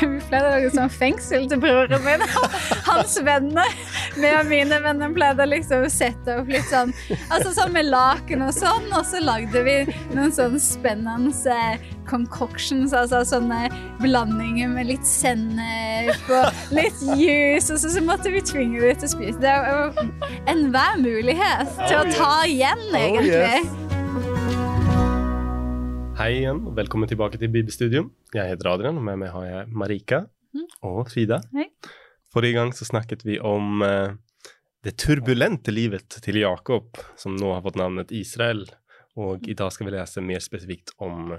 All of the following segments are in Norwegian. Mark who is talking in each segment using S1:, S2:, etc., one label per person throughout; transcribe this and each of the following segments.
S1: vi pleide å lage sånn fengsel til broren min og hans venner. vi og mine venner pleide å liksom sette opp litt sånn altså sånn med laken og sånn, og så lagde vi noen sånn spennende concoctions, altså sånne blandinger med litt sennep og litt juice, og så, så måtte vi tvinge dem til å spise. Det var enhver mulighet til å ta igjen, egentlig.
S2: Hei igjen, og velkommen tilbake til Bibelstudium. Jeg heter Adrian, og med meg har jeg Marika og Frida.
S1: Hei.
S2: Forrige gang så snakket vi om eh, det turbulente livet til Jakob, som nå har fått navnet Israel. Og i dag skal vi lese mer spesifikt om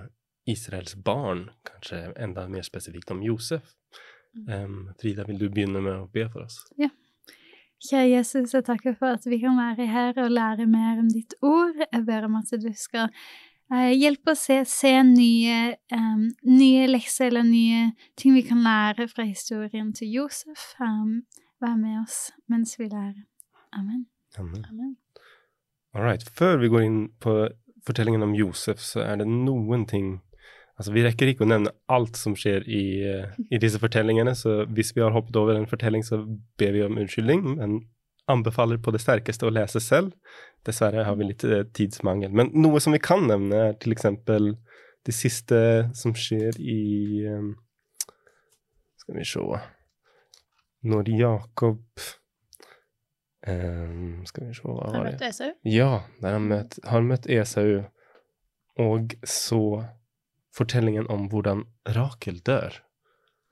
S2: Israels barn, kanskje enda mer spesifikt om Josef. Um, Frida, vil du begynne med å be for oss? Ja.
S1: Kjære Jesus, jeg takker for at vi kan være her og lære mer om ditt ord. Jeg ber om at du skal eh, hjelpe oss å se, se nye, um, nye lekser eller nye ting vi kan lære fra historien til Josef. Um, vær med oss mens vi lærer. Amen.
S2: Amen.
S1: Amen.
S2: All right. Før vi går inn på fortellingen om Josef, så er det noen ting Altså, Vi rekker ikke å nevne alt som skjer i, eh, i disse fortellingene, så hvis vi har hoppet over en fortelling, så ber vi om unnskyldning, men anbefaler på det sterkeste å lese selv. Dessverre har vi litt eh, tidsmangel. Men noe som vi kan nevne, er eksempel det siste som skjer i eh, Skal vi se Når Jakob um, Skal vi se, hva var det?
S3: møtte Esau.
S2: Ja, der han møtt, har møtt Esau, og så fortellingen om hvordan Rakel dør.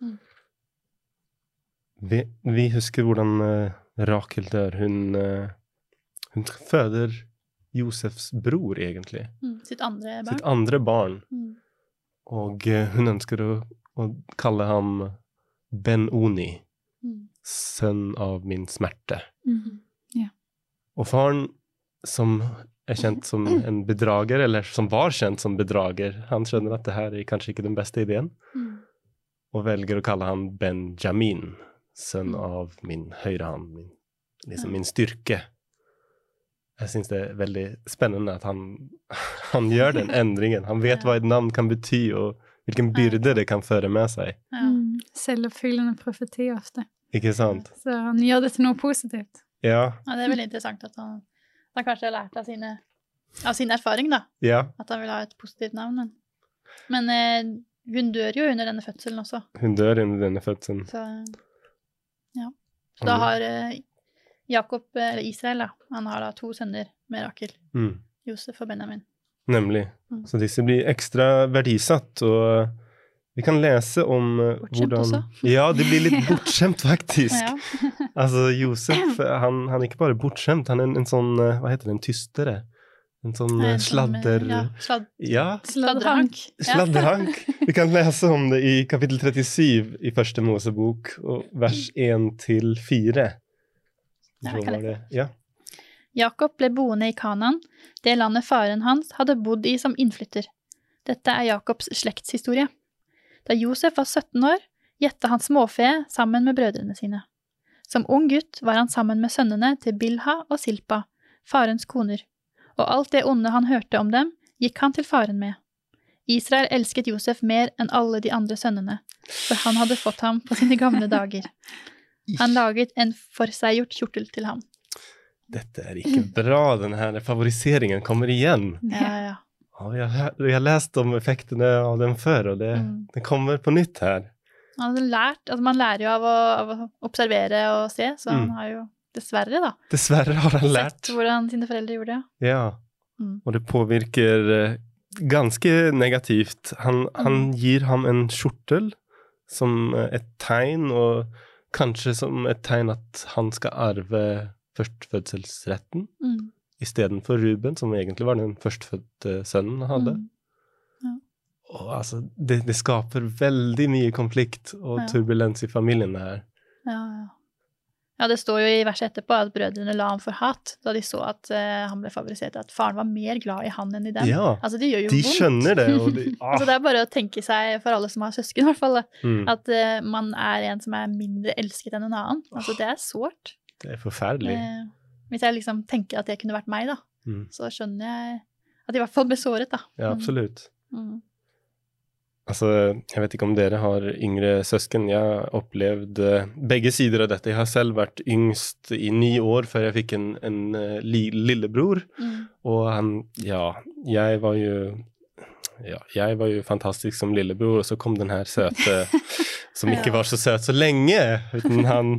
S3: Mm.
S2: Vi, vi husker hvordan eh, Rakel dør. Hun, eh, hun føder Josefs bror, egentlig.
S3: Mm. Sitt andre barn.
S2: Sitt andre barn.
S3: Mm.
S2: Og eh, hun ønsker å, å kalle ham Ben-Oni,
S3: Mm.
S2: sønn av min smerte.
S1: Mhm.
S2: Og faren, som er kjent som en bedrager, eller som var kjent som bedrager, han skjønner at det her er kanskje ikke den beste ideen,
S3: Mm.
S2: og velger å kalle ham Benjamin, sønn
S3: Mm.
S2: av min høyre hånd, min, liksom min styrke. Jeg syns det er veldig spennende at han, han gjør den endringen. Han vet hva et navn kan bety, og hvilken byrde det kan føre med seg.
S3: Ja.
S1: Mm. Selvoppfyllende profeti ofte.
S2: Ikke sant?
S1: Så han gjør det til noe positivt.
S2: Ja.
S3: ja, det er veldig interessant at han, han kanskje har lært av, sine, av sin erfaring, da.
S2: Ja.
S3: At han vil ha et positivt navn. Men, men eh, hun dør jo under denne fødselen også,
S2: Hun dør under denne fødselen.
S3: så ja. Så da har eh, Jakob, eller Israel, da, han har da to sønner med Rakel.
S2: Mm.
S3: Josef og Benjamin.
S2: Nemlig.
S3: Mm.
S2: Så disse blir ekstra verdisatt, og vi kan lese om eh,
S3: Bortskjemt
S2: hvordan
S3: også.
S2: Ja, de blir litt bortskjemt, faktisk. Altså, Josef, han, han er ikke bare bortskjemt, han er en, en sånn eh, Hva heter det, en tystere? En sånn
S3: Nei, sånn,
S2: sladder...
S3: Ja, sladd,
S2: Ja,
S3: Sladderhank.
S2: Sladderhank. Vi kan lese om det i kapittel 37 i første Mosebok, vers 1 til 4.
S3: Ja,
S2: Så
S3: jeg kan
S2: var det Ja.
S3: Jakob ble boende i Kanan, det landet faren hans hadde bodd i som innflytter. Dette er Jakobs slektshistorie. Da Josef var 17 år, gjette han småfe sammen med brødrene sine. Som ung gutt var han sammen med sønnene til Bilha og Silpa, farens koner, og alt det onde han hørte om dem, gikk han til faren med. Israel elsket Josef mer enn alle de andre sønnene, for han hadde fått ham på sine gamle dager. Han laget en forseggjort kjortel til ham.
S2: Dette er ikke bra, denne favoriseringen kommer igjen.
S3: Ja, ja.
S2: Ja, vi, har, vi har lest om effektene av den før, og det,
S3: Mm.
S2: det kommer på nytt her.
S3: Han hadde lært, altså Man lærer jo av å, av å observere og se, så han
S2: Mm.
S3: har jo dessverre da,
S2: Dessverre har han lært.
S3: sett hvordan sine foreldre gjorde det.
S2: Ja.
S3: Mm.
S2: Og det påvirker eh, ganske negativt. Han, han
S3: Mm.
S2: gir ham en skjortel som eh, et tegn, og kanskje som et tegn at han skal arve førstfødselsretten
S3: Mm.
S2: istedenfor Ruben, som egentlig var den førstfødte sønnen han hadde.
S3: Mm.
S2: Og altså, det, det skaper veldig mye konflikt og
S3: Ja.
S2: turbulens i familien her.
S3: Ja, ja. Ja, det står jo i verset etterpå at brødrene la ham for hat da de så at uh, han ble favorisert, at faren var mer glad i han enn i dem.
S2: Ja,
S3: Altså, det gjør jo
S2: de
S3: vondt.
S2: skjønner det, de, ah,
S3: Altså, det er bare å tenke seg, for alle som har søsken i hvert fall,
S2: mm,
S3: at uh, man er en som er mindre elsket enn en annen. Altså, det er sårt.
S2: det er forferdelig.
S3: Uh, hvis jeg liksom tenker at det kunne vært meg, da,
S2: Mm.
S3: så skjønner jeg at jeg i hvert fall ble såret, da.
S2: Ja,
S3: Mm.
S2: absolutt.
S3: Mm.
S2: Altså, jeg vet ikke om dere har yngre søsken. Jeg har opplevd eh, begge sider av dette. Jeg har selv vært yngst i ni år før jeg fikk en, en eh, li, lillebror.
S3: Mm.
S2: Og han Ja, jeg var jo ja, jeg var jo fantastisk som lillebror, og så kom den her søte som ikke var så søt så lenge. Uten han,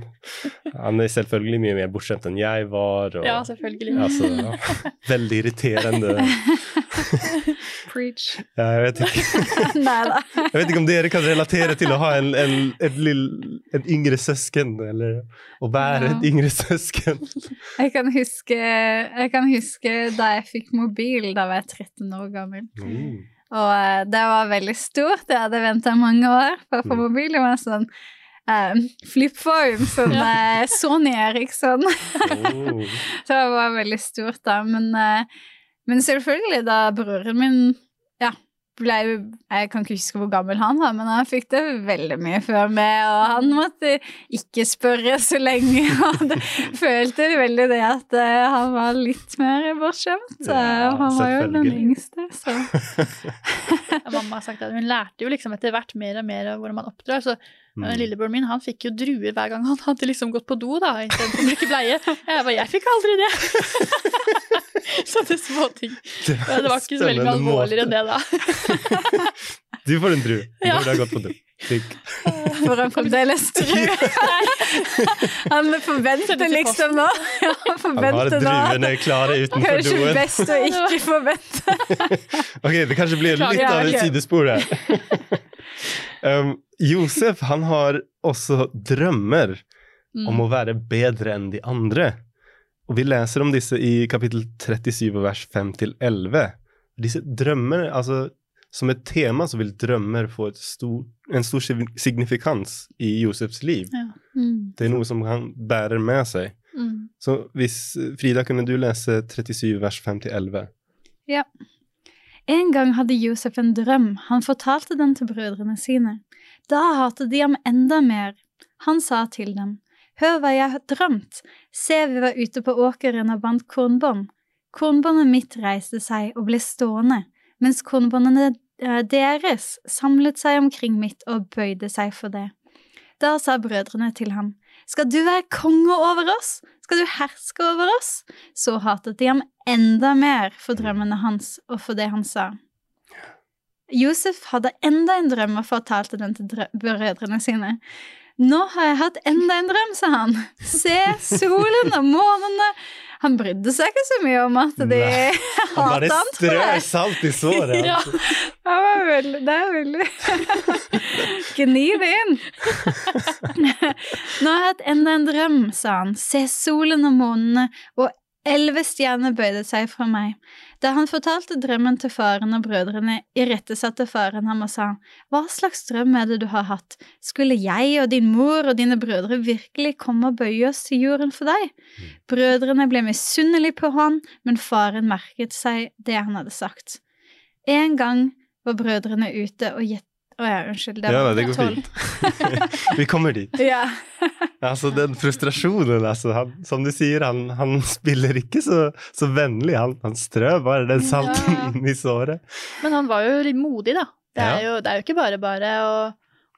S2: han er selvfølgelig mye mer bortskjemt enn jeg var. Og,
S3: Ja, selvfølgelig.
S2: altså, veldig irriterende.
S3: Preach.
S2: Ja, jeg, vet ikke, jeg vet ikke om dere kan relatere til å ha en, en, et lille, en yngre søsken, eller å være
S1: Ja.
S2: et yngre søsken.
S1: Jeg kan, huske, jeg kan huske da jeg fikk mobil, da var jeg 13 år gammel.
S2: Mm.
S1: Og eh, det var veldig stort. Jeg hadde venta mange år på å få
S2: Mm.
S1: mobil. Det var en sånn um, flip phone, som ja. Sony Eriksson.
S2: Oh.
S1: Så det var veldig stort, da. Men, eh, men selvfølgelig, da broren min ja, ble Jeg kan ikke huske hvor gammel han var, men han fikk det veldig mye før meg, og han måtte ikke spørre så lenge. Og det følte veldig det at eh, han var litt mer bortskjemt.
S2: Ja,
S1: og han var jo den yngste, så
S3: Ja, mamma har sagt at hun lærte jo liksom etter hvert mer og mer av hvordan man oppdrar. Så
S2: Mm.
S3: eh, lillebroren min han fikk jo druer hver gang han hadde liksom gått på do, da, istedenfor å bruke bleie. Jeg bare, jeg fikk aldri det. Sånne småting.
S2: Det
S3: Ja, det var ikke så veldig alvorligere enn det, da.
S2: Du får en drue
S3: Ja.
S2: Det har gått på do. Slik.
S1: får han fremdeles tro. Han forventer liksom nå. Han
S2: Han har
S1: forventer
S2: druene klare utenfor doen.
S1: Kanskje best å ikke forvente.
S2: Ok, det kanskje blir litt av et sidespor her. um, Josef, han har også drømmer
S3: Mm.
S2: om å være bedre enn de andre. Og vi leser om disse i kapittel 37 vers 5-11. Disse drømmer, altså som et tema så vil drømmer få stor, en stor signifikans i Josefs liv.
S3: Ja.
S2: Det er noe som han bærer med seg.
S3: Mm.
S2: Så hvis, Frida, kunne du lese 37 vers 5-11? Ja.
S1: En gang hadde Josef en drøm. Han fortalte den til brødrene sine. Da hatet de ham enda mer. Han sa til dem, Hør hva jeg har drømt. Se, vi var ute på åkeren og bandt kornbånd. Kornbåndet mitt reiste seg og ble stående, mens kornbåndene eh, deres samlet seg omkring mitt og bøyde seg for det. Da sa brødrene til ham, Skal du være konge over oss? Skal du herske over oss? Så hatet de ham enda mer for drømmene hans og for det han sa. Josef hadde enda en drøm og fortalte den til brødrene sine. Nå har jeg hatt enda en drøm, sa han. Se solen og månene. Han brydde seg ikke så mye om at de
S2: Nei. Han bare strør salt i såret.
S3: Ja.
S1: han var veldig, det er veldig Gni det inn. Nå har jeg hatt enda en drøm, sa han. Se solen og månene, og elleve stjerner bøyde seg fra meg. Da han fortalte drømmen til faren og brødrene, irettesatte faren ham og sa, Hva slags drøm er det du har hatt? Skulle jeg og din mor og dine brødre virkelig komme og bøye oss til jorden for deg? Brødrene ble misunnelige på han, men faren merket seg det han hadde sagt. En gang var brødrene ute og Å ja, unnskyld. Det
S2: Ja, nei, det går fint. Vi kommer dit.
S1: Ja.
S2: Altså, den frustrasjonen, altså. Han, som du sier, han, han spiller ikke så, så vennlig. Han, han strør bare den salten
S3: Ja.
S2: inn i såret.
S3: Men han var jo litt modig, da. Det er,
S2: Ja.
S3: jo, det er jo ikke bare bare å,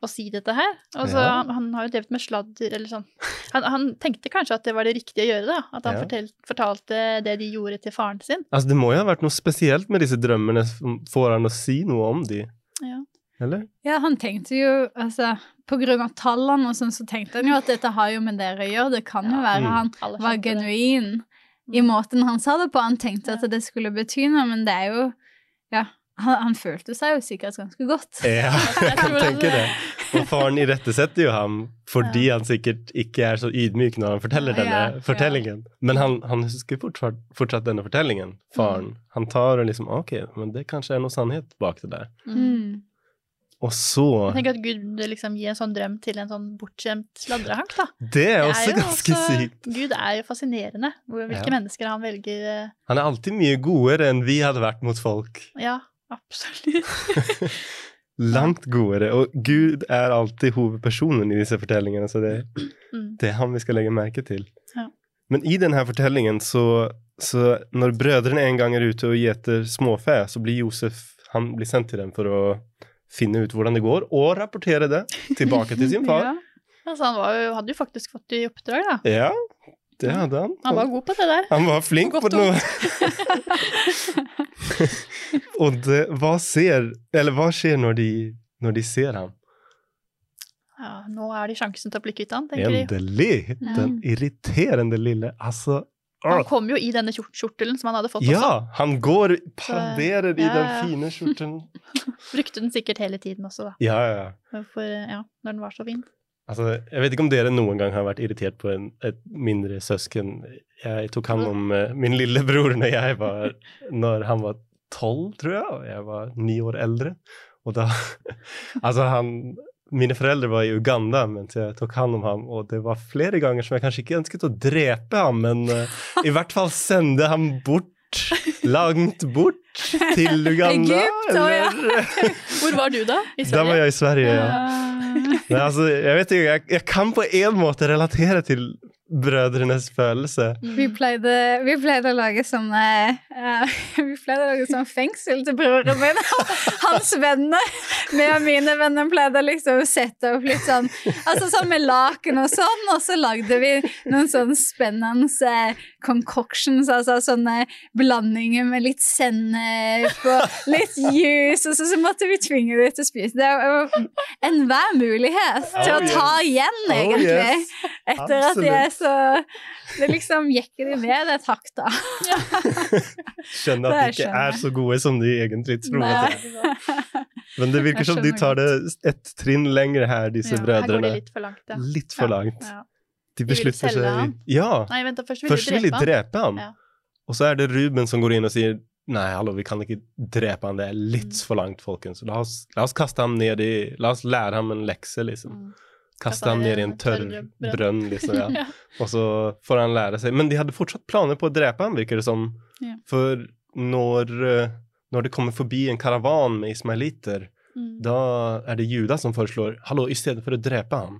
S3: å si dette her. Altså,
S2: Ja.
S3: han, han har jo drevet med sladder eller sånn. Han, han tenkte kanskje at det var det riktige å gjøre, da. At han
S2: Ja.
S3: fortell, fortalte det de gjorde til faren sin.
S2: Altså, det må jo ha vært noe spesielt med disse drømmene som får han å si noe om de,
S3: Ja.
S2: Eller?
S1: ja, han tenkte jo altså På grunn av tallene og sånn, så tenkte han jo at dette har jo med dere å gjøre. Det kan jo være
S2: Mm.
S1: han var
S3: genuin det.
S1: genuin i
S3: Mm.
S1: måten han sa det på. Han tenkte at det skulle bety noe, men det er jo Ja, han, han følte seg jo sikkert ganske godt.
S2: Ja, jeg kan tenke
S3: det-.
S2: Og faren irettesetter jo ham fordi han sikkert ikke er så ydmyk når han forteller
S1: Ja,
S2: denne
S1: ja.
S2: fortellingen. Men han, han husker fortsatt, fortsatt denne fortellingen, faren.
S1: Mm.
S2: Han tar og liksom Ok, men det kanskje er noe sannhet bak det der.
S3: Mm.
S2: Og så
S3: Tenk at Gud liksom gir en sånn drøm til en sånn bortskjemt sladrehank, da.
S2: Det er
S3: Det
S2: også ganske
S3: også-
S2: sykt.
S3: Gud er jo fascinerende, hvilke
S2: Ja.
S3: mennesker han velger. eh,
S2: Han er alltid mye godere enn vi hadde vært mot folk.
S3: Ja, absolutt.
S2: Langt godere. Og Gud er alltid hovedpersonen i disse fortellingene, så det,
S3: Mm.
S2: det er han vi skal legge merke til.
S3: Ja.
S2: Men i denne fortellingen, så, så når brødrene en gang er ute og gjeter småfe, så blir Josef han blir sendt til dem for å finne ut hvordan det går, og rapportere det tilbake til sin far.
S3: Ja. Altså, han var jo, hadde jo faktisk fått det i oppdrag, da.
S2: Ja, det hadde han.
S3: Han var god på det der.
S2: Han var flink på noe. og det, hva ser Eller hva skjer når de, når de ser ham?
S3: Ja, nå er det sjansen til å bli kvitt han, tenker de.
S2: Endelig! Den irriterende lille Altså
S3: Han kom jo i denne kjortelen som han hadde fått også.
S2: Ja! Han går paraderer i
S3: ja,
S2: den fine skjorten.
S3: Brukte den sikkert hele tiden også, da.
S2: Ja, ja, ja.
S3: For, ja, når den var så fin.
S2: Altså, jeg vet ikke om dere noen gang har vært irritert på en, et mindre søsken. Jeg tok hånd om uh, min lillebror når jeg var Når han var tolv, tror jeg, og jeg var ni år eldre. Og da Altså, han Mine foreldre var i Uganda mens jeg tok hand om ham, og det var flere ganger som jeg kanskje ikke ønsket å drepe ham, men uh, i hvert fall sende ham bort. Langt bort til Uganda.
S1: Egypt, å ja.
S3: Hvor var du da?
S2: Da var jeg i Sverige, ja.
S3: Ah.
S2: Men altså, jeg vet ikke, jeg, jeg kan på en måte relatere til brødrenes følelse.
S1: Vi pleide, vi pleide å lage sånne uh, Vi pleide å lage sånn fengsel til broren min. Hans venner med mine venner pleide å liksom sette opp litt sånn Altså sånn med laken og sånn, og så lagde vi noen sånn spennende eh, concoctions, altså sånne blandinger med litt sennep og litt juice, og så, så måtte vi tvinge dem til å spise. Det var enhver mulighet til
S2: Oh,
S1: å ta igjen,
S2: Oh,
S1: egentlig. Etter at de er så Det liksom gikk de med det hakk, da.
S2: Skjønner at de ikke
S1: skjønner
S2: er så gode som de egentlig tror. Nei. Men det virker som de tar det et trinn lenger her, disse
S3: Ja, her går
S2: brødrene.
S3: det litt for langt, ja.
S2: Litt for langt.
S3: Ja.
S2: De beslutter seg. Ja!
S3: Nei, vent, først vil
S2: Først
S3: de
S2: vil de
S3: drepe han.
S2: ham.
S3: Ja.
S2: Og så er det Ruben som går inn og sier Nei, hallo, vi kan ikke drepe han, det er litt
S3: Mm.
S2: for langt, folkens. La oss, la oss kaste ham ned i La oss lære ham en lekse, liksom.
S3: Mm.
S2: Kaste ham ned i en tørr
S3: brønn.
S2: liksom. Ja. Og så får han lære seg Men de hadde fortsatt planer på å drepe ham, virker det som. For når, eh, når det kommer forbi en karavan med ismailiter,
S3: Mm.
S2: da er det Juda som foreslår Hallo, i stedet for å drepe ham,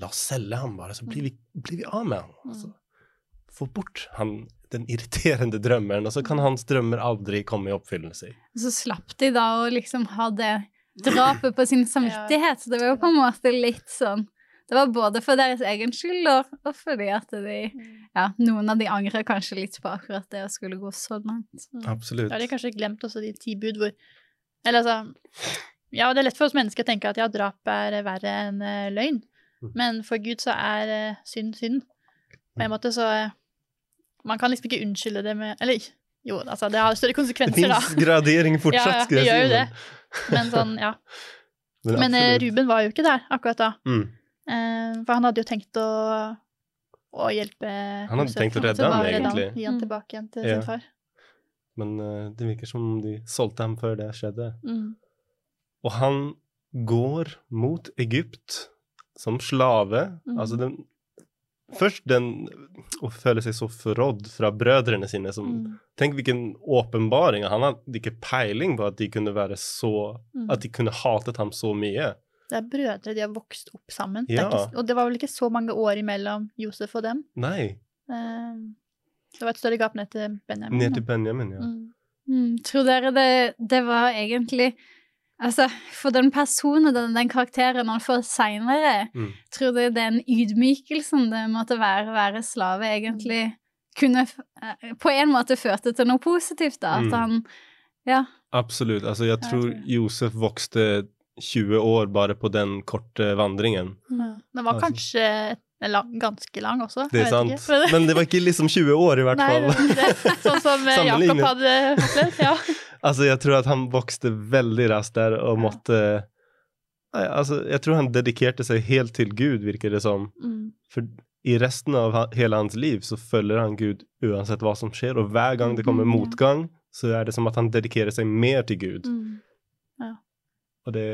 S2: la oss selge ham bare, så blir vi, blir vi av med ham.
S3: Mm.
S2: Altså, få bort han, den irriterende drømmeren, og så
S3: Mm.
S2: kan hans drømmer aldri komme i oppfyllelse.
S1: Så slapp de da å liksom ha det drapet på sin samvittighet. Så det var jo på en måte litt sånn Det var både for deres egen skyld og, og fordi at de Ja, noen av de angrer kanskje litt på akkurat det å skulle gå så langt.
S3: Mm.
S2: Absolutt.
S3: Da har de kanskje glemt også de ti bud hvor Eller altså Ja, det er lett for oss mennesker å tenke at ja, drap er verre enn eh, løgn.
S2: Mm.
S3: Men for Gud så er eh, synd synd. På en måte så eh, Man kan liksom ikke unnskylde det med Eller jo, altså, det har større konsekvenser, da.
S2: Det fins gradering
S3: Ja,
S2: fortsatt,
S3: ja,
S2: skal
S3: det
S2: jeg
S3: gjør
S2: si.
S3: jo det. Men sånn, ja.
S2: Men,
S3: Men eh. Ruben var jo ikke der akkurat da.
S2: mm.
S3: Eh, for han hadde jo tenkt å, å hjelpe
S2: Han hadde tenkt å redde ham, egentlig.
S3: Gi han
S1: Mm.
S3: tilbake igjen til
S2: Ja.
S3: sin far.
S2: Men eh, det virker som om de solgte ham før det skjedde.
S3: Mm.
S2: Og han går mot Egypt som slave.
S3: Mm.
S2: Altså den Først den å føle seg så forrådd fra brødrene sine som
S3: Mm.
S2: Tenk hvilken åpenbaring. Han hadde ikke peiling på at de kunne være så
S3: Mm.
S2: At de kunne hatet ham så mye.
S3: Det er brødre, de har vokst opp sammen. Det
S2: Ja.
S3: er ikke, og det var vel ikke så mange år imellom Josef og dem.
S2: Nei.
S3: Eh, det var et større gap ned til Benjamin.
S2: Ned til Benjamin, ja.
S3: Mm.
S1: Mm, tror dere det, det var egentlig Altså, for den personen, den, den karakteren han får seinere,
S2: Mm.
S1: tror du den ydmykelsen det måtte være å være slave, egentlig kunne eh, på en måte førte til noe positivt, da? At
S2: Mm.
S1: han Ja.
S2: Absolutt. Altså, jeg tror Josef vokste 20 år bare på den korte vandringen.
S3: Ja. Den var
S2: Altså-
S3: kanskje lang, ganske lang også.
S2: Det er
S3: jeg
S2: sant.
S3: ikke.
S2: Men det var ikke liksom 20 år, i hvert
S3: Nei,
S2: fall.
S3: det, sånn som Jakob hadde opplevd. Ja.
S2: Altså, jeg tror at han vokste veldig raskt der og måtte Nei, altså, Jeg tror han dedikerte seg helt til Gud, virker det som.
S3: Mm.
S2: For i resten av hele hans liv så følger han Gud uansett hva som skjer, og hver gang det kommer
S3: mm, ja.
S2: motgang, så er det som at han dedikerer seg mer til Gud.
S3: Mm.
S2: Og det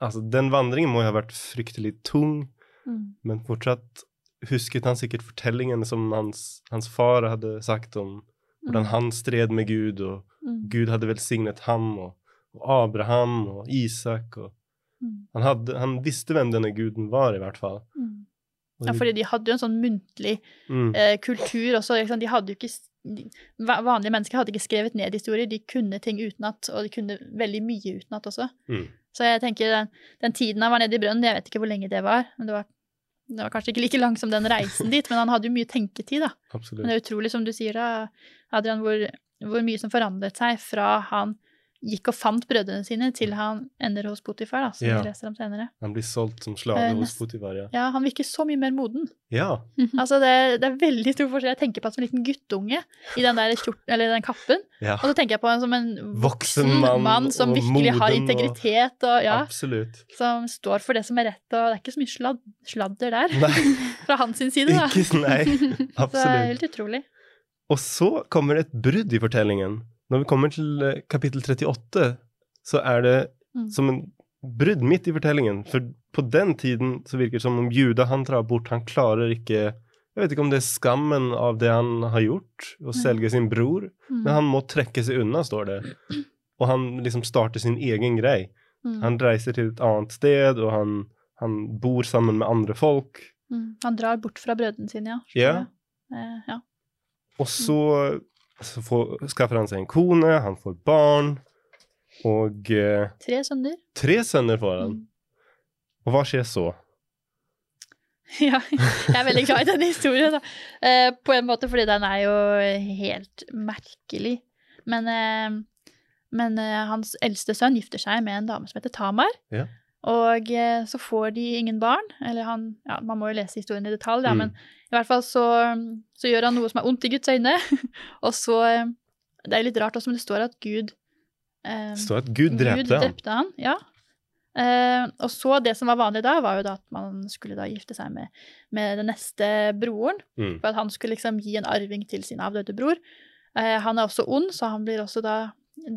S2: Altså, den vandringen må jo ha vært fryktelig tung,
S3: Mm.
S2: men fortsatt husket han sikkert fortellingene som hans, hans far hadde sagt om hvordan han stred med Gud, og
S3: Mm.
S2: Gud hadde velsignet ham og, og Abraham og Isak. Og
S3: Mm.
S2: han, hadde, han visste hvem denne guden var, i hvert fall.
S3: Mm. Ja, fordi de hadde jo en sånn muntlig
S2: mm,
S3: eh, kultur også. Liksom. De hadde jo ikke de, Vanlige mennesker hadde ikke skrevet ned historier. De kunne ting utenat, og de kunne veldig mye utenat også.
S2: mm,
S3: Så jeg tenker den, den tiden han var nede i brønnen, jeg vet ikke hvor lenge det var. men det var, det var kanskje ikke like lang som den reisen dit, men han hadde jo mye tenketid, da. Men det er utrolig, som du sier da, Adrian, hvor, hvor mye som forandret seg fra han gikk og fant brødrene sine, til han ender hos Potifar, da, som
S2: Ja.
S3: vi leser om senere.
S2: Han blir solgt som slave
S3: Eh,
S2: hos Potifar, ja.
S3: Ja, han virker så mye mer moden.
S2: Ja,
S3: Altså, det, det er veldig stor forskjell. Jeg tenker på han som en liten guttunge i den der kjort, eller den kappen.
S2: ja.
S3: Og så tenker jeg på han som en
S2: Voksen mann
S3: mann, som virkelig har integritet, og, ja,
S2: absolutt.
S3: som står for det som er rett, og det er ikke så mye sladd, sladder der fra hans side, da.
S2: ikke nei.
S3: Så det er helt utrolig.
S2: Og så kommer det et brudd i fortellingen. Når vi kommer til eh, kapittel 38, så er det
S3: Mm.
S2: som en brudd midt i fortellingen. For på den tiden så virker det som om Juda han drar bort, han klarer ikke Jeg vet ikke om det er skammen av det han har gjort, å selge sin bror,
S3: Mm.
S2: men han må trekke seg unna, står det. Og han liksom starter sin egen grei.
S3: Mm.
S2: Han reiser til et annet sted, og han, han bor sammen med andre folk.
S3: Mm. Han drar bort fra brødrene sine, ja.
S2: Ja.
S3: Eh, ja.
S2: Og så, så får, skaffer han seg en kone, han får barn, og eh,
S3: Tre sønner.
S2: tre sønner får han.
S3: Mm.
S2: Og hva skjer så?
S3: Ja, jeg er veldig glad i denne historien. Eh, på en måte fordi den er jo helt merkelig. Men, eh, men eh, hans eldste sønn gifter seg med en dame som heter Tamar.
S2: Ja.
S3: Og eh, så får de ingen barn. Eller han Ja, man må jo lese historien i detalj, da,
S2: Mm.
S3: men i hvert fall så, så gjør han noe som er ondt i Guds øyne. og så eh, Det er litt rart også, men det står at Gud eh,
S2: Det står at Gud drepte
S3: Gud drepte han, ja. Eh, og så det som var vanlig da, var jo da at man skulle da gifte seg med, med den neste broren,
S2: Mm.
S3: for at han skulle liksom gi en arving til sin avdøde bror. Eh, han er også ond, så han blir også da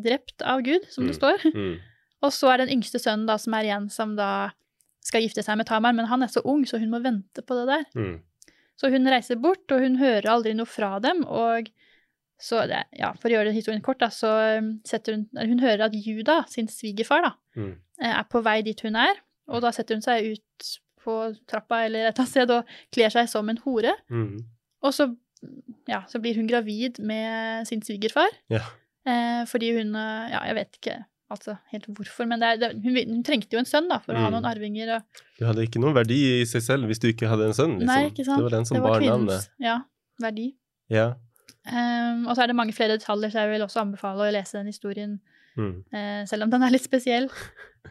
S3: drept av Gud, som det
S2: Mm.
S3: står.
S2: Mm.
S3: Og så er den yngste sønnen da som er igjen, som da skal gifte seg med Tamar, men han er så ung, så hun må vente på det der.
S2: Mm.
S3: Så hun reiser bort, og hun hører aldri noe fra dem, og så det, ja, For å gjøre historien kort, da, så um, setter hun Hun hører at Juda, sin svigerfar, da,
S2: Mm.
S3: eh, er på vei dit hun er, og da setter hun seg ut på trappa eller et eller annet sted og kler seg som en hore.
S2: Mm.
S3: Og så, ja, så blir hun gravid med sin svigerfar,
S2: Ja.
S3: eh, fordi hun eh, Ja, jeg vet ikke altså helt hvorfor, men det er, det, hun, hun trengte jo en sønn da, for å ha
S2: Mm.
S3: noen arvinger. og
S2: Du hadde ikke noen verdi i seg selv hvis du ikke hadde en sønn. Liksom.
S3: Nei, ikke sant?
S2: Det var den som bar navnet.
S3: ja, verdi.
S2: Ja.
S3: Um, og så er det mange flere detaljer, så jeg vil også anbefale å lese den historien,
S2: Mm.
S3: Uh, selv om den er litt spesiell.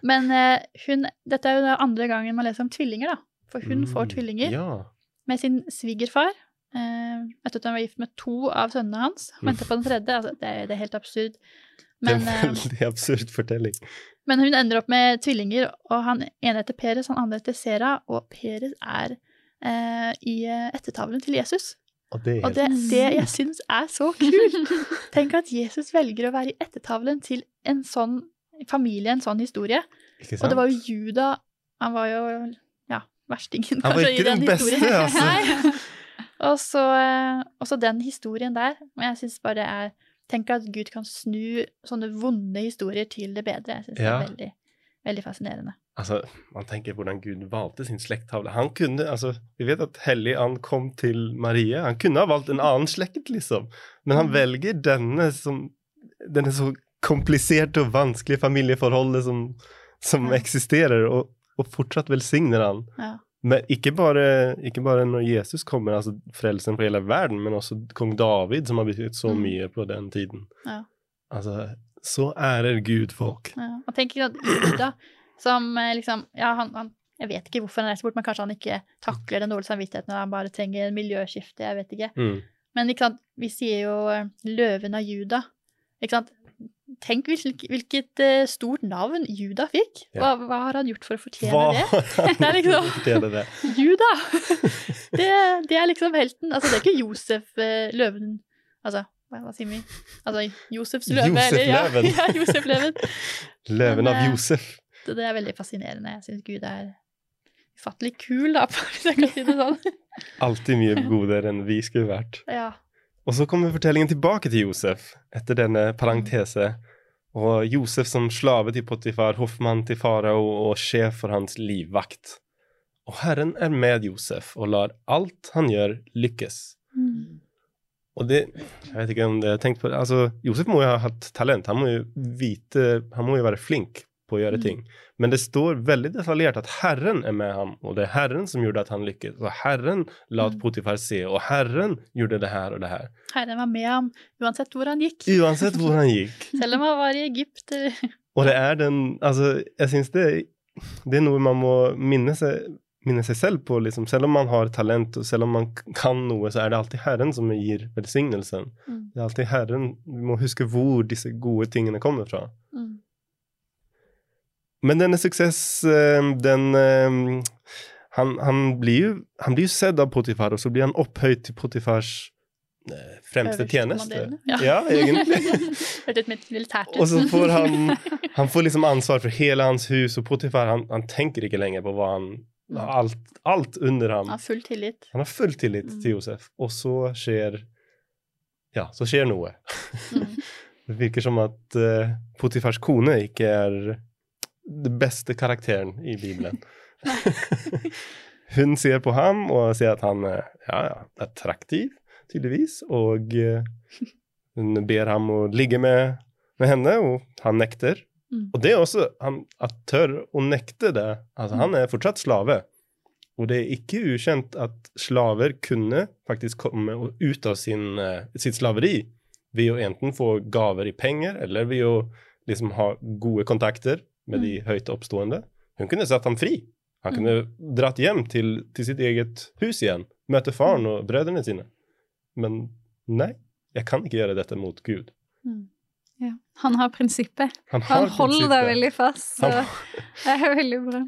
S3: Men uh, hun, dette er jo den andre gangen man leser om tvillinger, da. For hun får
S2: Mm.
S3: tvillinger
S2: Ja.
S3: med sin svigerfar. Uh, etter at hun var gift med to av sønnene hans. Venter på den tredje. Altså, det, er- det er helt absurd. Men,
S2: det er
S3: eh,
S2: en veldig absurd fortelling.
S3: men hun ender opp med tvillinger, og han ene heter Peres, han andre heter Sera, og Peres er eh, i eh, ettertavlen til Jesus.
S2: Og det er
S3: Og det, det jeg syns er så kult. Tenk at Jesus velger å være i ettertavlen til en sånn familie, en sånn historie. Og det var jo Juda Han var jo ja, verstingen,
S2: Han var ikke
S3: i den
S2: den beste,
S3: historien.
S2: altså.
S3: Og så, eh, og så den historien der. Og jeg syns bare det er Tenk at Gud kan snu sånne vonde historier til det bedre. Jeg syns det er veldig, veldig fascinerende.
S2: Altså, man tenker hvordan Gud valgte sin slekttavle. Han kunne, altså, Vi vet at Hellig And kom til Marie. Han kunne ha valgt en annen slekt, liksom. Men han
S3: Mm.
S2: velger denne som Denne så kompliserte og vanskelige familieforholdet som, som
S3: Ja.
S2: eksisterer, og, og fortsatt velsigner han.
S3: Ja.
S2: Men ikke bare, ikke bare når Jesus kommer, altså frelsen for hele verden, men også kong David, som har betydd så
S3: Mm.
S2: mye på den tiden.
S3: Ja.
S2: Altså, så ærer Gud folk.
S3: Ja, og tenk at Juda, som eh, liksom Ja, han, han Jeg vet ikke hvorfor han reiser bort, men kanskje han ikke takler den dårlige samvittigheten og han bare trenger en miljøskifte, jeg vet ikke.
S2: Mm.
S3: Men ikke sant, vi sier jo eh, løven av Juda. Ikke sant? Tenk hvilket, hvilket eh, stort navn Juda fikk. Hva, hva har han gjort for å fortjene
S2: Hva
S3: det?
S2: Det
S3: er liksom- Juda! Det, det er liksom helten. Altså, det er ikke Josef eh, løven Altså, hva, sier vi? Altså, Josefs løve, eller? Ja,
S2: Josef-løven.
S3: ja, Josef-løven.
S2: Løven
S3: Men,
S2: av
S3: eh,
S2: Josef.
S3: Det, det er veldig fascinerende. Jeg syns Gud er ufattelig kul, da, hvis jeg kan si det sånn.
S2: Alltid mye godere enn vi skulle vært.
S3: Ja.
S2: Og så kommer fortellingen tilbake til Josef etter denne parentese. Og Josef som slave til Potifar, hoffmann til farao og sjef for hans livvakt. Og Herren er med Josef og lar alt han gjør, lykkes.
S3: Mm.
S2: Og det Jeg vet ikke om det er tenkt på Altså, Josef må jo ha hatt talent. Han må jo vite Han må jo være flink på å gjøre
S3: Mm.
S2: ting. Men det står veldig detaljert at Herren er med ham, og det er Herren som gjorde at han lykkes. Og Herren lot
S3: Mm.
S2: Potifar se, og Herren gjorde det her og det her.
S3: Herren var med ham uansett hvor han gikk.
S2: Uansett hvor han gikk.
S3: Selv om han var i Egypt.
S2: Og det er den Altså, jeg syns det, det er noe man må minne seg, minne seg selv på, liksom. Selv om man har talent, og selv om man kan noe, så er det alltid Herren som gir velsignelsen.
S3: Mm.
S2: Det er alltid Herren Vi må huske hvor disse gode tingene kommer fra. Men denne suksess, eh, den eh, han, han, blir jo, han blir jo sett av Potifar, og så blir han opphøyd til Potifars eh, fremste tjeneste.
S3: Ja.
S2: Ja, egentlig.
S3: Hørtes litt militært ut.
S2: Og så får han Han får liksom ansvar for hele hans hus, og Potifar han, han tenker ikke lenger på hva han alt, alt under ham.
S3: Han har full tillit.
S2: Han har full tillit
S3: Mm.
S2: til Josef, og så skjer Ja, så skjer noe.
S3: Mm.
S2: Det virker som at uh, Potifars kone ikke er den beste karakteren i Bibelen. Hun ser på ham og sier at han er ja, ja, attraktiv, tydeligvis, og eh, hun ber ham å ligge med, med henne, og han nekter.
S3: Mm.
S2: Og det er også han at tør å nekte det. Altså, han er fortsatt slave. Og det er ikke ukjent at slaver kunne faktisk komme ut av sin, eh, sitt slaveri ved å enten få gaver i penger, eller ved å liksom ha gode kontakter med de høyt oppstående. Hun kunne satt ham fri. Han kunne dratt hjem til, til sitt eget hus igjen, møte faren og brødrene sine. Men nei, jeg kan ikke gjøre dette mot Gud.
S3: Mm.
S1: Ja. Han har prinsippet.
S2: Han, har
S1: Han holder deg
S2: prinsippet.
S1: veldig fast. Så det er veldig bra.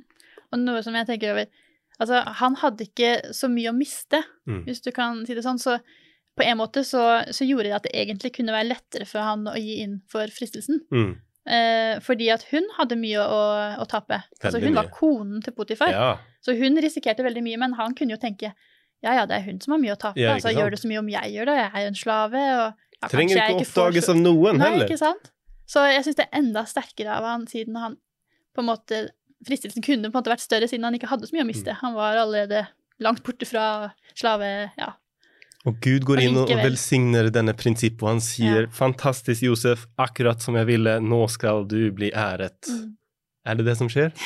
S3: Og noe som jeg tenker over Altså, han hadde ikke så mye å miste,
S2: Mm.
S3: hvis du kan si det sånn. Så på en måte så, så gjorde det at det egentlig kunne være lettere for han å gi inn for fristelsen.
S2: Mm.
S3: Eh, fordi at hun hadde mye å, å tape. Altså, hun var konen til Potifar.
S2: Ja.
S3: Så hun risikerte veldig mye, men han kunne jo tenke ja, ja, det er hun som har mye å tape.
S2: Ja,
S3: altså, gjør det så mye om jeg gjør det? Jeg er jo en slave. Og, ja,
S2: Trenger ikke oppdages av noen
S3: Nei,
S2: heller.
S3: ikke sant? Så jeg syns det er enda sterkere av han siden han på en måte Fristelsen kunne på en måte vært større siden han ikke hadde så mye å miste.
S2: Mm.
S3: Han var allerede langt borte fra slave... Ja.
S2: Og Gud går inn og, og velsigner denne prinsippet, og han sier 'Fantastisk, Josef, akkurat som jeg ville, nå skal du bli æret'.
S3: Mm.
S2: Er det det som skjer?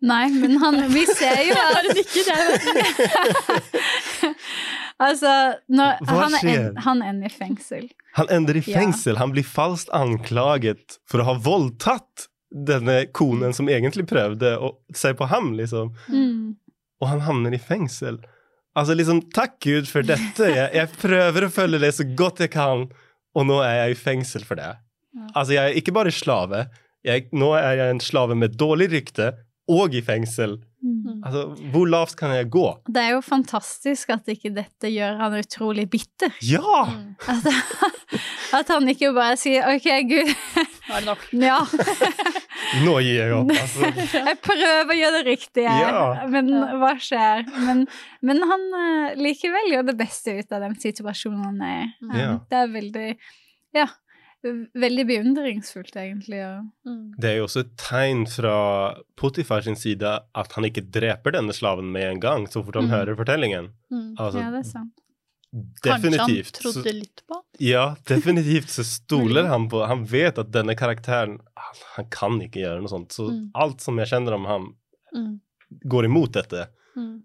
S1: Nei, men han, vi ser jo at
S3: Bare nikker, det er
S1: Altså, når,
S2: Hva
S1: han, er
S2: skjer?
S1: en, han ender i fengsel.
S2: Han ender i
S1: Ja.
S2: fengsel. Han blir falskt anklaget for å ha voldtatt denne konen som egentlig prøvde å se på ham, liksom.
S1: Mm.
S2: Og han havner i fengsel. Altså liksom, takk Gud for dette. Jeg, jeg prøver å følge det så godt jeg kan, og nå er jeg i fengsel for det. Altså, jeg er ikke bare slave. Jeg, nå er jeg en slave med dårlig rykte, og i fengsel.
S1: Mm.
S2: Altså, hvor lavt kan jeg gå?
S1: Det er jo fantastisk at ikke dette gjør han utrolig bitter.
S2: Ja!
S3: Mm.
S1: At, at han ikke bare sier 'OK, Gud,
S3: Nå er det nok.
S1: ja,
S2: Nå gir jeg opp. Altså,
S1: jeg prøver å gjøre det riktige,
S2: Ja.
S1: men hva skjer?' Men, men han eh, likevel gjør det beste ut av den situasjonen han er i.
S2: Ja.
S1: Det er veldig Ja. Veldig beundringsfullt, egentlig. Ja.
S3: Mm.
S2: det er jo også et tegn fra Potifar sin side at han ikke dreper denne slaven med en gang, så fort han
S3: Mm.
S2: hører fortellingen.
S3: Mm.
S2: Altså,
S1: ja, det er sant.
S2: Definitivt.
S3: Kanskje han
S2: så-
S3: trodde litt på
S2: Ja, definitivt så stoler han på Han vet at denne karakteren han, han kan ikke gjøre noe sånt. Så
S3: Mm.
S2: alt som jeg kjenner om ham,
S3: mm.
S2: går imot dette.
S3: Mm.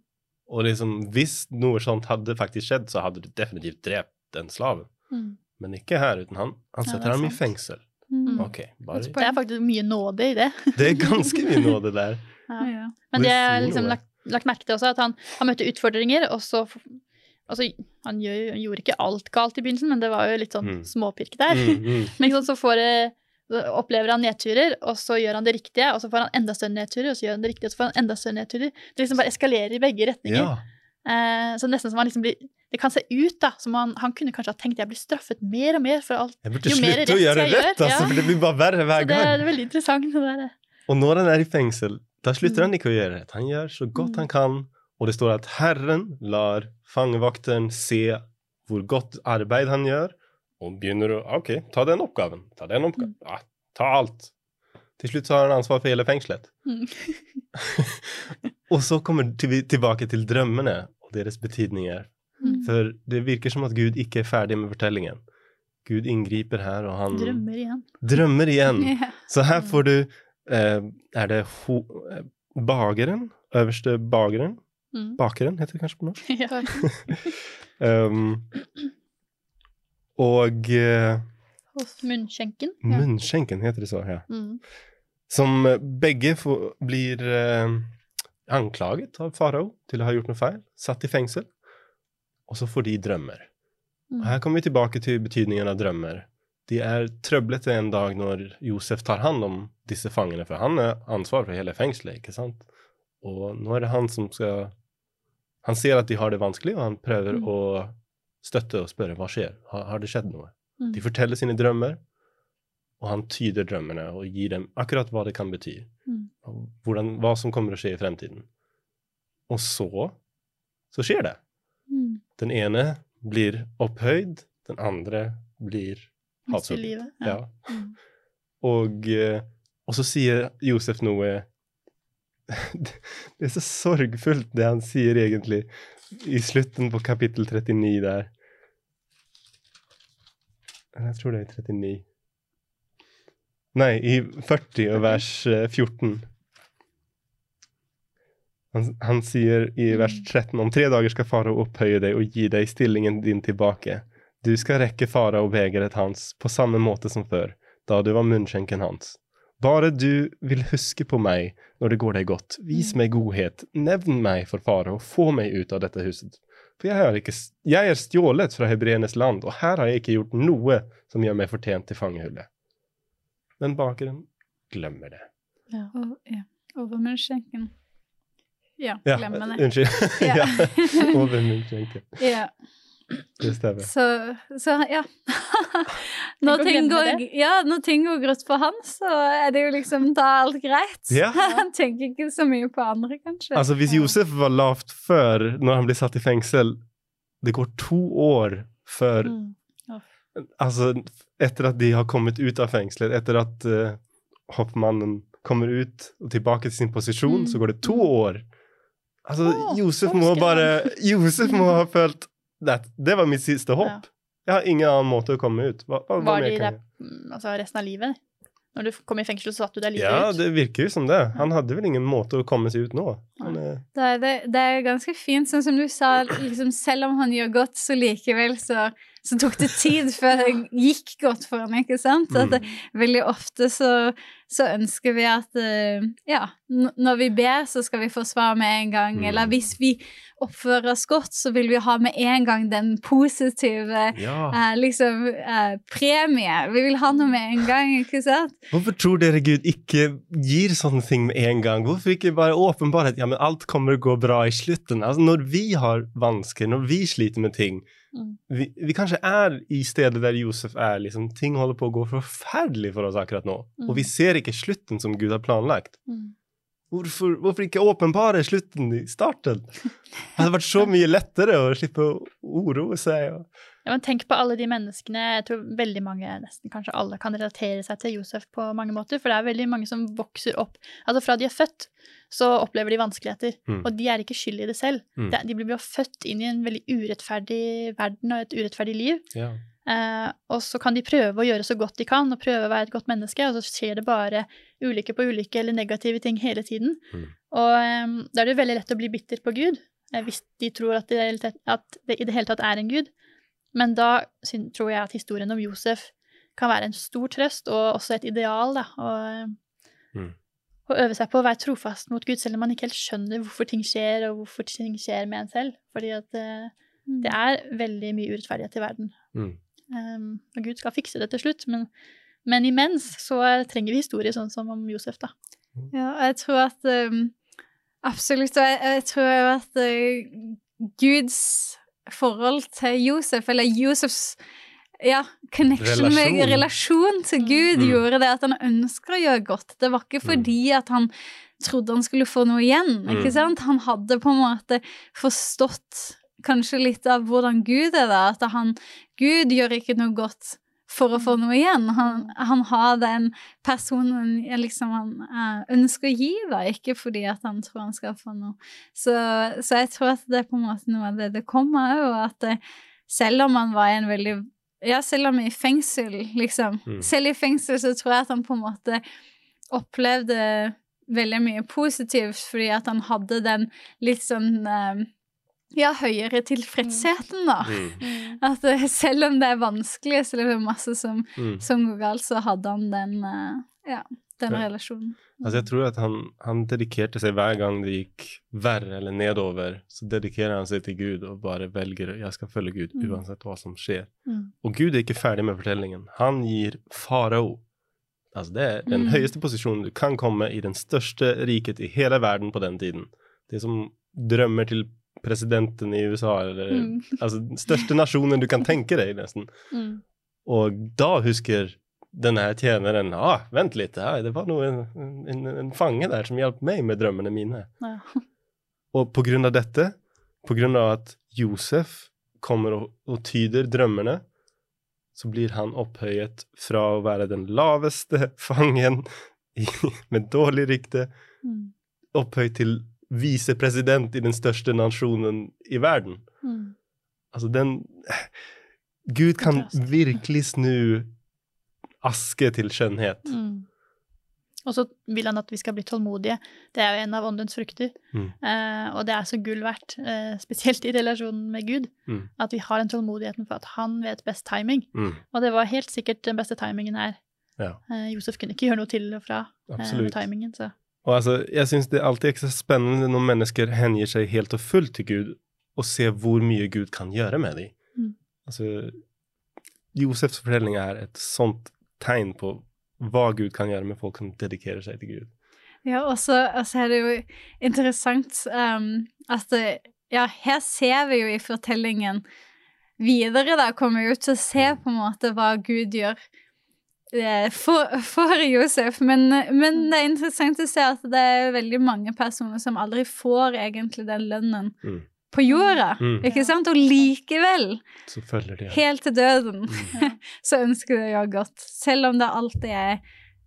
S2: Og liksom, hvis noe sånt hadde faktisk skjedd, så hadde det definitivt drept den slaven.
S3: Mm.
S2: Men ikke her, uten han. Han setter
S3: er
S2: ham i fengsel.
S1: Mm.
S2: Ok, bare
S3: Det er faktisk mye nåde i det.
S2: Det er ganske mye nåde der.
S3: Ja.
S1: Ja.
S3: Men det har jeg liksom lagt, lagt merke til også, at han, han møtte utfordringer, og så Altså, han, gjør, han gjorde ikke alt galt i begynnelsen, men det var jo litt sånn
S2: Mm.
S3: småpirk der.
S2: Mm, mm.
S3: Men ikke sant, så får det, opplever han nedturer, og så gjør han det riktige, og så får han enda større nedturer, og så gjør han det riktige, og så får han enda større nedturer. Det liksom bare eskalerer i begge retninger.
S2: Ja.
S3: Eh, så nesten som han liksom blir Det kan se ut da, som han, han kunne kanskje ha tenkt jeg blir straffet mer og mer for alt.
S2: Jeg burde
S3: Jo mer
S2: slutte å
S3: rett
S2: gjøre
S3: jeg gjør,
S2: rett, altså, for det blir bare verre hver gang.
S3: det er veldig interessant. Det der.
S2: Og når han er i fengsel, da slutter
S3: Mm.
S2: han ikke å gjøre rett. Han gjør så godt
S3: Mm.
S2: han kan, og det står at Herren lar fangevakten se hvor godt arbeid han gjør, og begynner å OK, ta den oppgaven. Ta den oppgaven.
S3: Mm.
S2: Ja, ta alt. Til slutt så har han ansvar for hele fengselet.
S3: Mm.
S2: og så kommer vi tilbake til drømmene og deres betydninger.
S3: Mm.
S2: For det virker som at Gud ikke er ferdig med fortellingen. Gud inngriper her, og han
S3: Drømmer igjen.
S2: drømmer igjen. Så her får du eh, er det ho eh, bageren, øverste bageren,
S3: Mm.
S2: bakeren heter det kanskje på norsk,
S3: Ja.
S2: um, og Hos
S3: Munnskjenken. Ja.
S2: munnskjenken heter det så, ja.
S3: Mm.
S2: Som eh, begge får, blir eh, anklaget av farao til å ha gjort noe feil, satt i fengsel, og så får de drømmer.
S3: Mm.
S2: Og her kommer vi tilbake til betydningen av drømmer. De er trøblete en dag når Josef tar hand om disse fangene, for han er ansvar for hele fengselet, ikke sant? Og nå er det han som skal Han ser at de har det vanskelig, og han prøver
S3: Mm.
S2: å støtte og spørre hva skjer. Har, har det skjedd noe?
S3: Mm.
S2: De forteller sine drømmer, og han tyder drømmene og gir dem akkurat hva det kan bety.
S3: Mm.
S2: Hvordan, hva som kommer å skje i fremtiden. Og så så skjer det.
S3: Mm.
S2: Den ene blir opphøyd, den andre blir halshugget.
S3: livet.
S2: Ja.
S3: Mm.
S2: Og, eh, og så sier Josef noe Det er så sorgfullt, det han sier egentlig, i slutten på kapittel 39 der. Jeg tror det er 39. Nei, i 40 og vers eh, 14. Han, han sier i vers 13 om tre dager skal farao opphøye deg og gi deg stillingen din tilbake. Du skal rekke farao begeret hans på samme måte som før, da du var munnskjenken hans. Bare du vil huske på meg når det går deg godt, vis meg godhet, nevn meg for fare, og få meg ut av dette huset. For jeg, har ikke, jeg er stjålet fra hebreernes land, og her har jeg ikke gjort noe som gjør meg fortjent til fangehullet. Men bakeren glemmer det.
S3: Ja.
S1: Og, ja. Over munnskjenken. Ja,
S2: Ja,
S1: glemmer det.
S2: Unnskyld.
S1: Ja.
S2: ja. Over munnskjenken.
S1: Ja.
S2: Det stemmer.
S1: Så, så ja. når, ting går, ja. når ting går grått for han, så er det jo liksom da alt greit.
S2: Ja.
S1: Han tenker ikke så mye på andre, kanskje.
S2: Altså, hvis Josef var lavt før, når han blir satt i fengsel Det går to år før
S3: Mm.
S2: Altså, etter at de har kommet ut av fengselet, etter at uh, hoppmannen kommer ut og tilbake til sin posisjon,
S3: Mm.
S2: så går det to år. Altså,
S3: oh,
S2: Josef må bare Josef må ha følt at det var mitt siste hopp. Jeg har ingen annen måte å komme ut. Hva, hva,
S3: Var de der mm, altså resten av livet? Når du kom i fengsel, så satt du der livet
S2: Ja,
S3: ut?
S2: det virker jo som det. Han hadde vel ingen måte å komme seg ut nå. Han, er-
S1: Det er, det, det er ganske fint, sånn som du sa, liksom, selv om han gjør godt, så likevel så, så tok det tid før det gikk godt for ham, ikke sant? At det, veldig ofte så, så ønsker vi at eh, ja, når vi ber, så skal vi få svar med en gang.
S2: Mm.
S1: Eller hvis vi oppfører oss godt, så vil vi ha med en gang den positive
S2: ja.
S1: eh, liksom eh, premie. Vi vil ha noe med en gang, ikke sant?
S2: Hvorfor tror dere Gud ikke gir sånne ting med en gang? Hvorfor ikke bare åpenbare at ja, men alt kommer å gå bra i slutten? Altså, når vi har vansker, når vi sliter med ting
S3: Mm.
S2: Vi, vi kanskje er i stedet der Josef er. liksom Ting holder på å gå forferdelig for oss akkurat nå.
S3: Mm.
S2: Og vi ser ikke slutten som Gud har planlagt.
S3: Mm.
S2: Hvorfor, hvorfor ikke åpenbare slutten i starten? Det hadde vært så mye lettere å slippe å uroe seg. Og...
S3: Ja, men tenk på alle de menneskene, jeg tror veldig mange, nesten kanskje alle, kan relatere seg til Josef på mange måter, for det er veldig mange som vokser opp Altså fra de er født, så opplever de vanskeligheter,
S2: Mm.
S3: og de er ikke skyld i det selv.
S2: Mm.
S3: De blir jo født inn i en veldig urettferdig verden og et urettferdig liv,
S2: Ja.
S3: Eh, og så kan de prøve å gjøre så godt de kan, og prøve å være et godt menneske, og så skjer det bare ulykke på ulykke eller negative ting hele tiden.
S2: Mm.
S3: Og eh, da er det veldig lett å bli bitter på Gud, eh, hvis de tror at det, i det hele tatt- at det i det hele tatt er en Gud. Men da syn- tror jeg at historien om Josef kan være en stor trøst, og også et ideal, da. Og,
S2: Mm.
S3: Å øve seg på å være trofast mot Gud, selv om man ikke helt skjønner hvorfor ting skjer, og hvorfor ting skjer med en selv. Fordi at eh, det er veldig mye urettferdighet i verden.
S2: Mm.
S3: Um, og Gud skal fikse det til slutt, men, men imens så trenger vi historier sånn som om Josef, da.
S1: Ja, og jeg tror at um, Absolutt. Og jeg, jeg tror jo at uh, Guds forhold til Josef, eller Josefs ja, connection
S2: Relasjon.
S1: med relasjon til Gud,
S2: Mm.
S1: gjorde det at han ønsker å gjøre godt. Det var ikke fordi at han trodde han skulle få noe igjen, ikke
S2: Mm.
S1: sant? Han hadde på en måte forstått kanskje litt av hvordan Gud er, da. At han Gud gjør ikke noe godt for å få noe igjen. Han, han har den personen liksom han eh, ønsker å gi, da, ikke fordi at han tror han skal få noe. Så, så jeg tror at det er på en måte noe av det det kommer òg, at det, selv om han var i en veldig Ja, selv om i fengsel, liksom.
S2: Mm.
S1: Selv i fengsel så tror jeg at han på en måte opplevde veldig mye positivt, fordi at han hadde den litt sånn eh, ja, høyere tilfredsheten, da.
S2: Mm.
S1: At eh, selv om det er vanskelig, selv om det er masse som,
S2: Mm.
S1: som går galt, så hadde han den, eh, ja, den
S2: Ja.
S1: relasjonen.
S2: Altså jeg tror at han, han dedikerte seg hver gang det gikk verre eller nedover, så dedikerer han seg til Gud og bare velger jeg skal følge Gud
S3: Mm.
S2: uansett hva som skjer.
S3: Mm.
S2: Og Gud er ikke ferdig med fortellingen. Han gir farao Altså det er den
S1: Mm.
S2: høyeste posisjonen du kan komme i den største riket i hele verden på den tiden. Det som drømmer til presidenten i USA, eller
S3: Mm.
S2: altså den største nasjonen du kan tenke deg, nesten.
S3: Mm.
S2: Og da husker denne her tjeneren ah, vent litt, det var noe, en, en, en fange der som hjalp meg med drømmene mine.
S3: Ja.
S2: Og på grunn av dette, på grunn av at Josef kommer og, og tyder drømmene, så blir han opphøyet fra å være den laveste fangen i, med dårlig rykte,
S3: Mm.
S2: opphøyt til visepresident i den største nasjonen i verden.
S3: Mm.
S2: Altså den Gud kan virkelig snu aske til skjønnhet.
S3: Mm. Og så vil han at vi skal bli tålmodige. Det er jo en av åndens frukter.
S2: Mm.
S3: Eh, og det er så gull verdt, eh, spesielt i relasjonen med Gud,
S2: Mm.
S3: at vi har den tålmodigheten for at han vet best timing.
S2: Mm,
S3: Og det var helt sikkert den beste timingen her.
S2: ja,
S3: Eh, Josef kunne ikke gjøre noe til og fra eh, med timingen, så
S2: Og altså, jeg syns det alltid er ekstra spennende når mennesker hengir seg helt og fullt til Gud, og ser hvor mye Gud kan gjøre med dem.
S3: Mm.
S2: Altså, Josefs fortelling er et sånt tegn på hva Gud kan gjøre med folk som dedikerer seg til Gud.
S1: Ja, og så altså, er det jo interessant um, at det, Ja, her ser vi jo i fortellingen videre, da, kommer vi jo til å se på en måte hva Gud gjør for, for Josef. Men, men det er interessant å se at det er veldig mange personer som aldri får egentlig den lønnen
S2: Mm.
S1: på jorda.
S2: Mm.
S1: Ikke sant? Og likevel,
S2: Så følger de.
S1: helt til døden,
S2: Mm.
S1: så ønsker de å gjøre godt. Selv om det alltid er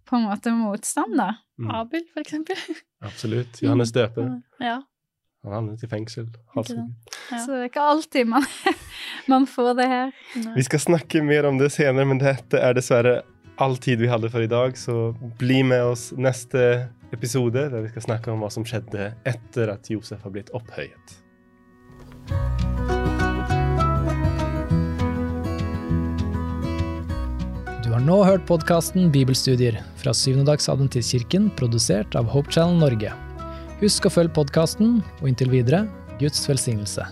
S1: på en måte motstand, da.
S2: Mm.
S3: Abel, for eksempel.
S2: Absolutt. Johannes døper.
S3: Ja.
S2: Han havnet i fengsel.
S3: Ja.
S1: Så det er ikke alltid man, man får det her.
S3: Nei.
S2: Vi skal snakke mer om det senere, men dette er dessverre all tid vi hadde for i dag, så bli med oss neste episode, der vi skal snakke om hva som skjedde etter at Josef har blitt opphøyet.
S4: Du har nå hørt podkasten Bibelstudier fra Syvendedagsadventistkirken, produsert av Hope Channel Norge. Husk å følge podkasten, og inntil videre Guds velsignelse.